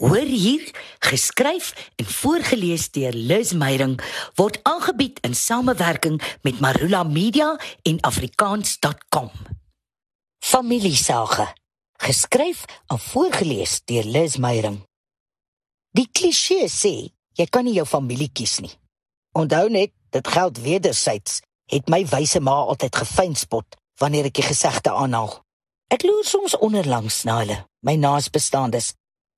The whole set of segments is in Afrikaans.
Hoor hier, geskryf en voorgeles deur Liz Meyerink word aangebied in samewerking met Marula Media en afrikaans.com. Familiesage, geskryf en voorgeles deur Liz Meyerink. Die kliseë sê jy kan nie jou familie kies nie. Onthou net, dit geld wedersyds. Het my wyse ma altyd gefyn spot wanneer ek die gesegde aanhaal. Ek loer soms onderlangs na hulle, my naasbestaandes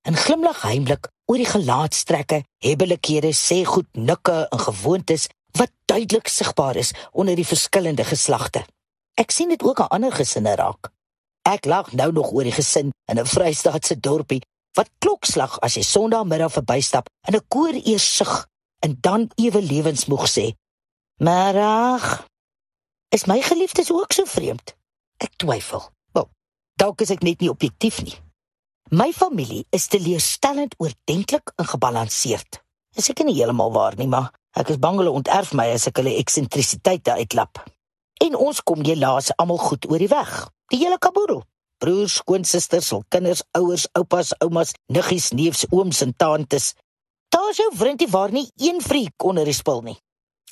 en glimlag heimlik oor die gelaatstrekke, hebbelikhede, sê goed nikke en gewoontes wat duidelik sigbaar is onder die verskillende geslagte. Ek sien dit ook aan ander gesinne raak. Ek lag nou nog oor die gesin in 'n Vrystaatse dorpie wat klokslag as jy Sondagmiddag verbystap en 'n koor eers sug en dan ewe lewensmoeg sê: "Maar ag, is my geliefdes ook so vreemd?" Ek twyfel. Wel, dalk is ek net nie objektief nie. My familie is teleurstellend oordentlik en gebalanseerd. Is ek nie heeltemal waar nie, maar ek is bang hulle onterf my as ek hulle eksentrisiteite uitlap. En ons kom helaas almal goed oor die weg. Die hele kaboedel. Broers, skoonsusters, hul kinders, ouers, oupas, oumas, niggies, neefs, ooms en tantes. Daar is jou vriendie waar nie een vriek onder die spul nie.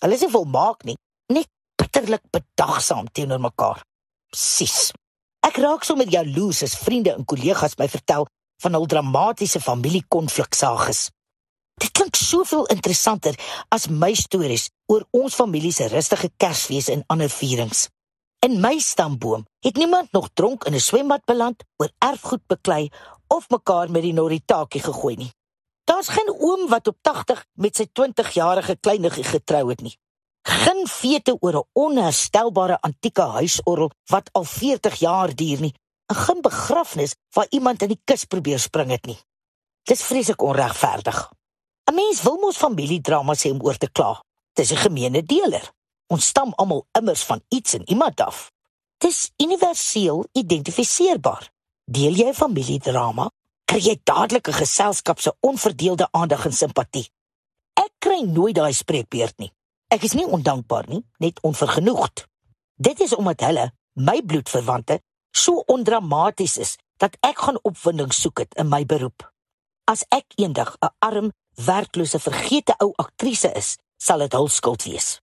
Hulle is nie volmaak nie, net bitterlik bedagsaam teenoor mekaar. Presies. Ek raak sommer jaloers as vriende en kollegas my vertel van hul dramatiese familiekonfliksages. Dit klink soveel interessanter as my stories oor ons familie se rustige Kersfees en ander vierings. In my stamboom het niemand nog dronk in 'n swembad beland, oor erfgoed beklei of mekaar met die noritakie gegooi nie. Daar's geen oom wat op 80 met sy 20-jarige kleiniggie getrou het nie. Geen fete oor 'n onherstelbare antieke huisorgel wat al 40 jaar duur nie. 'n Geen begrafnis waar iemand in die kus probeer spring het nie. Dis vreeslik onregverdig. 'n Mens wil mos familiedrama sê om oor te kla. Dis 'n gemeene deler. Ons stam almal immers van iets en iemand af. Dis universeel identifiseerbaar. Deel jy 'n familiedrama, kry jy dadelik 'n geselskap se onverdeelde aandag en simpatie. Ek kry nooit daai spreekbeurt nie. Ek is nie ondankbaar nie, net onvergenoegd. Dit is omdat hulle, my bloedverwante, so ondramaties is dat ek gaan opwinding soek het in my beroep. As ek eendag 'n arm, werklose, vergete ou aktrise is, sal dit hul skuld wees.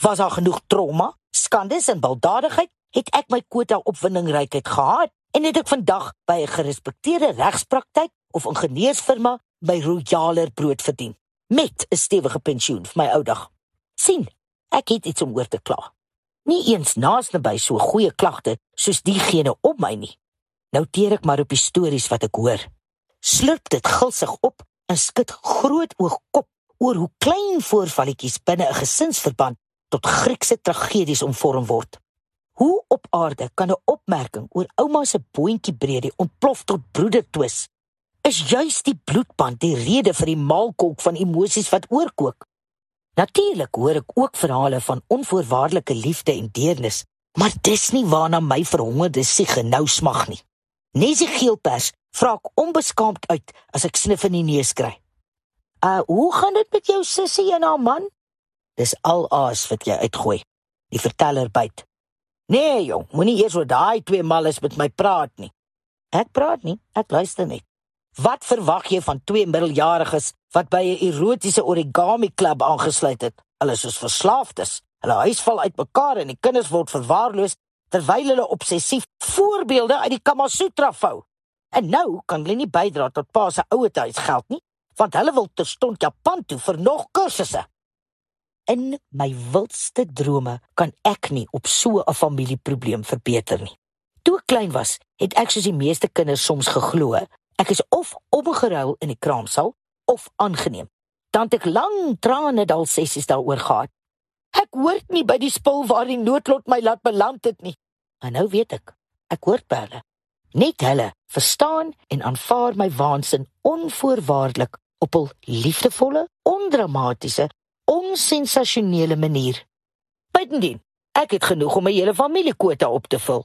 Was daar genoeg trauma, skandes en baldadigheid, het ek my kwota opwindingrykheid gehad en het ek vandag by 'n gerespekteerde regspraktyk of ingenieursfirma my royaler brood verdien met 'n stewige pensioen vir my ou dag sien, ek het iets om oor te kla. Nie eens naaste by so goeie klagte soos diegene op my nie. Nou teer ek maar op die stories wat ek hoor. Slurp dit gulsig op en skud groot oog kop oor hoe klein voorvalletjies binne 'n gesinsverband tot Griekse tragedies omvorm word. Hoe op aarde kan 'n opmerking oor ouma se boontjie breedie ontplof tot broedertwis? Is juis die bloedband die rede vir die maalkolk van emosies wat oorkook? Natuurlik hoor ek ook verhale van onvoorwaardelike liefde en deernis, maar dis nie waarna my verhongerde siege nou smag nie. Nesie geelpers vra ek onbeskaamd uit as ek snif in die neus kry. Uh, hoe gaan dit met jou sussie en haar man? Dis al aas wat jy uitgooi. Die verteller byt. Nee, jong, moenie eers oor daai twee malles met my praat nie. Ek praat nie, ek luister net. Wat verwag jy van twee middeljariges wat by 'n erotiese origami klub aangesluit het? Hulle is soos verslaafdes. Hulle huis val uitmekaar en die kinders word verwaarloos terwyl hulle obsessief voorbeelde uit die Kamasutra vou. En nou kan hulle nie bydra tot pa se ouetehuis geld nie, want hulle wil terstond Japan toe vir nog kursusse. In my wildste drome kan ek nie op so 'n familieprobleem verbeter nie. Toe ek klein was, het ek soos die meeste kinders soms geglo Ek is of omgeruil in die kraamsaal of aangeneem. Dan het ek lang trane dal sessies daaroor gehad. Ek hoort nie by die spul waar die noodlot my laat beland het nie. En nou weet ek, ek hoort by hulle. Net hulle verstaan en aanvaar my waansin onvoorwaardelik op 'n liefdevolle, ondramatiese, onsensasionele manier. Bytendien, ek het genoeg om my hele familiekwota op te vul.